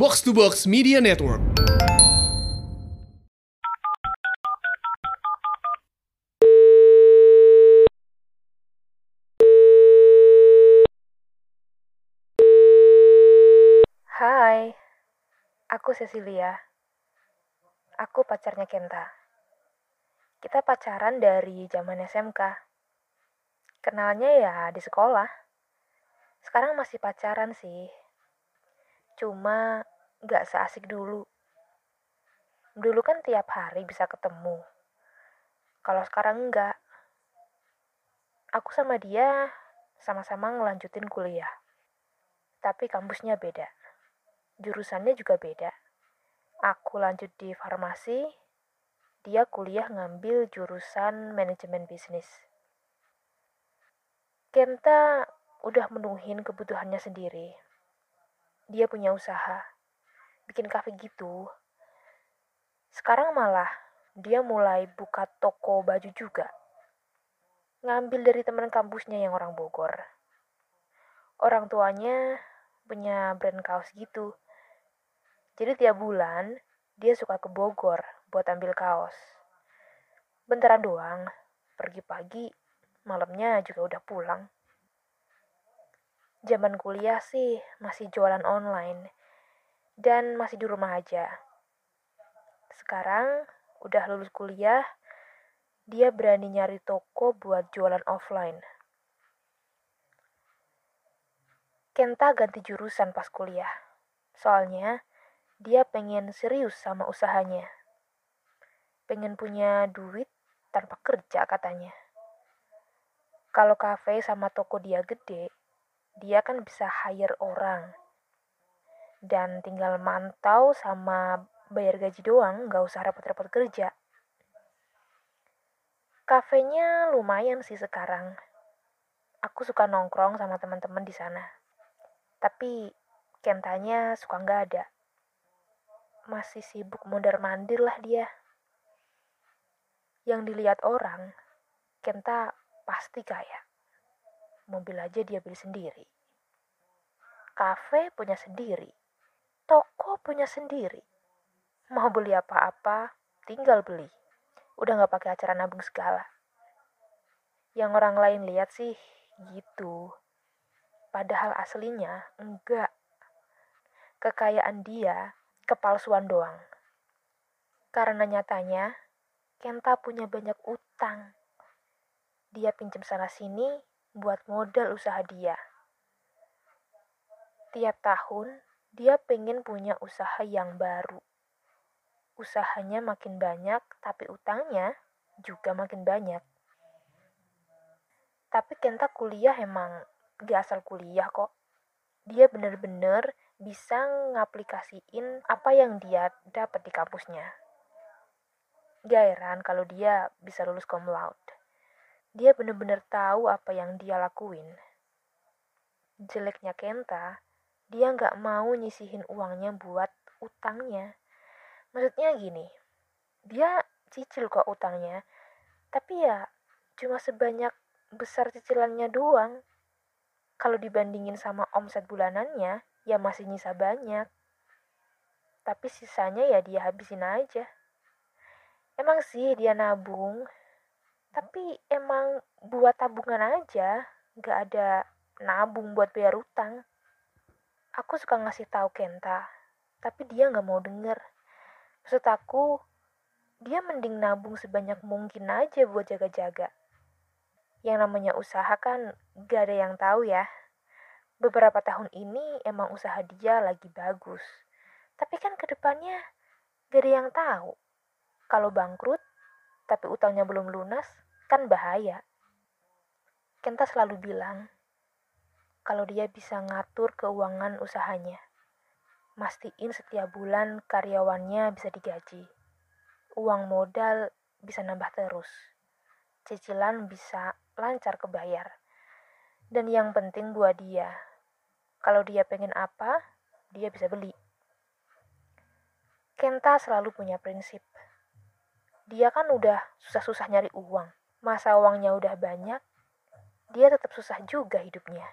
Box to Box Media Network. Hai, aku Cecilia. Aku pacarnya Kenta. Kita pacaran dari zaman SMK. Kenalnya ya di sekolah. Sekarang masih pacaran sih. Cuma gak seasik dulu. Dulu kan tiap hari bisa ketemu. Kalau sekarang enggak. Aku sama dia sama-sama ngelanjutin kuliah. Tapi kampusnya beda jurusannya juga beda. Aku lanjut di farmasi, dia kuliah ngambil jurusan manajemen bisnis. Kenta udah menuhin kebutuhannya sendiri. Dia punya usaha, bikin kafe gitu. Sekarang malah dia mulai buka toko baju juga. Ngambil dari teman kampusnya yang orang Bogor. Orang tuanya punya brand kaos gitu. Jadi tiap bulan dia suka ke Bogor buat ambil kaos. Bentaran doang, pergi pagi, malamnya juga udah pulang. Zaman kuliah sih masih jualan online dan masih di rumah aja. Sekarang udah lulus kuliah, dia berani nyari toko buat jualan offline. Kenta ganti jurusan pas kuliah. Soalnya dia pengen serius sama usahanya. Pengen punya duit tanpa kerja katanya. Kalau kafe sama toko dia gede, dia kan bisa hire orang. Dan tinggal mantau sama bayar gaji doang, nggak usah repot-repot kerja. Kafenya lumayan sih sekarang. Aku suka nongkrong sama teman-teman di sana. Tapi kentanya suka nggak ada masih sibuk mondar-mandir lah dia. Yang dilihat orang, Kenta pasti kaya. Mobil aja dia beli sendiri. Kafe punya sendiri. Toko punya sendiri. Mau beli apa-apa, tinggal beli. Udah gak pakai acara nabung segala. Yang orang lain lihat sih gitu. Padahal aslinya enggak. Kekayaan dia kepalsuan doang. Karena nyatanya, Kenta punya banyak utang. Dia pinjam sana-sini buat modal usaha dia. Tiap tahun, dia pengen punya usaha yang baru. Usahanya makin banyak, tapi utangnya juga makin banyak. Tapi Kenta kuliah emang gak asal kuliah kok. Dia bener-bener bisa ngaplikasiin apa yang dia dapat di kampusnya. Gak heran kalau dia bisa lulus cum laude. Dia bener-bener tahu apa yang dia lakuin. Jeleknya Kenta, dia nggak mau nyisihin uangnya buat utangnya. Maksudnya gini, dia cicil kok utangnya, tapi ya cuma sebanyak besar cicilannya doang. Kalau dibandingin sama omset bulanannya, ya masih nyisa banyak. Tapi sisanya ya dia habisin aja. Emang sih dia nabung, tapi emang buat tabungan aja, gak ada nabung buat bayar utang. Aku suka ngasih tahu Kenta, tapi dia gak mau denger. Maksud aku, dia mending nabung sebanyak mungkin aja buat jaga-jaga. Yang namanya usaha kan gak ada yang tahu ya beberapa tahun ini emang usaha dia lagi bagus. Tapi kan ke depannya gak ada yang tahu. Kalau bangkrut, tapi utangnya belum lunas, kan bahaya. Kenta selalu bilang, kalau dia bisa ngatur keuangan usahanya. Mastiin setiap bulan karyawannya bisa digaji. Uang modal bisa nambah terus. Cicilan bisa lancar kebayar. Dan yang penting buat dia, kalau dia pengen apa, dia bisa beli. Kenta selalu punya prinsip. Dia kan udah susah-susah nyari uang. Masa uangnya udah banyak, dia tetap susah juga hidupnya.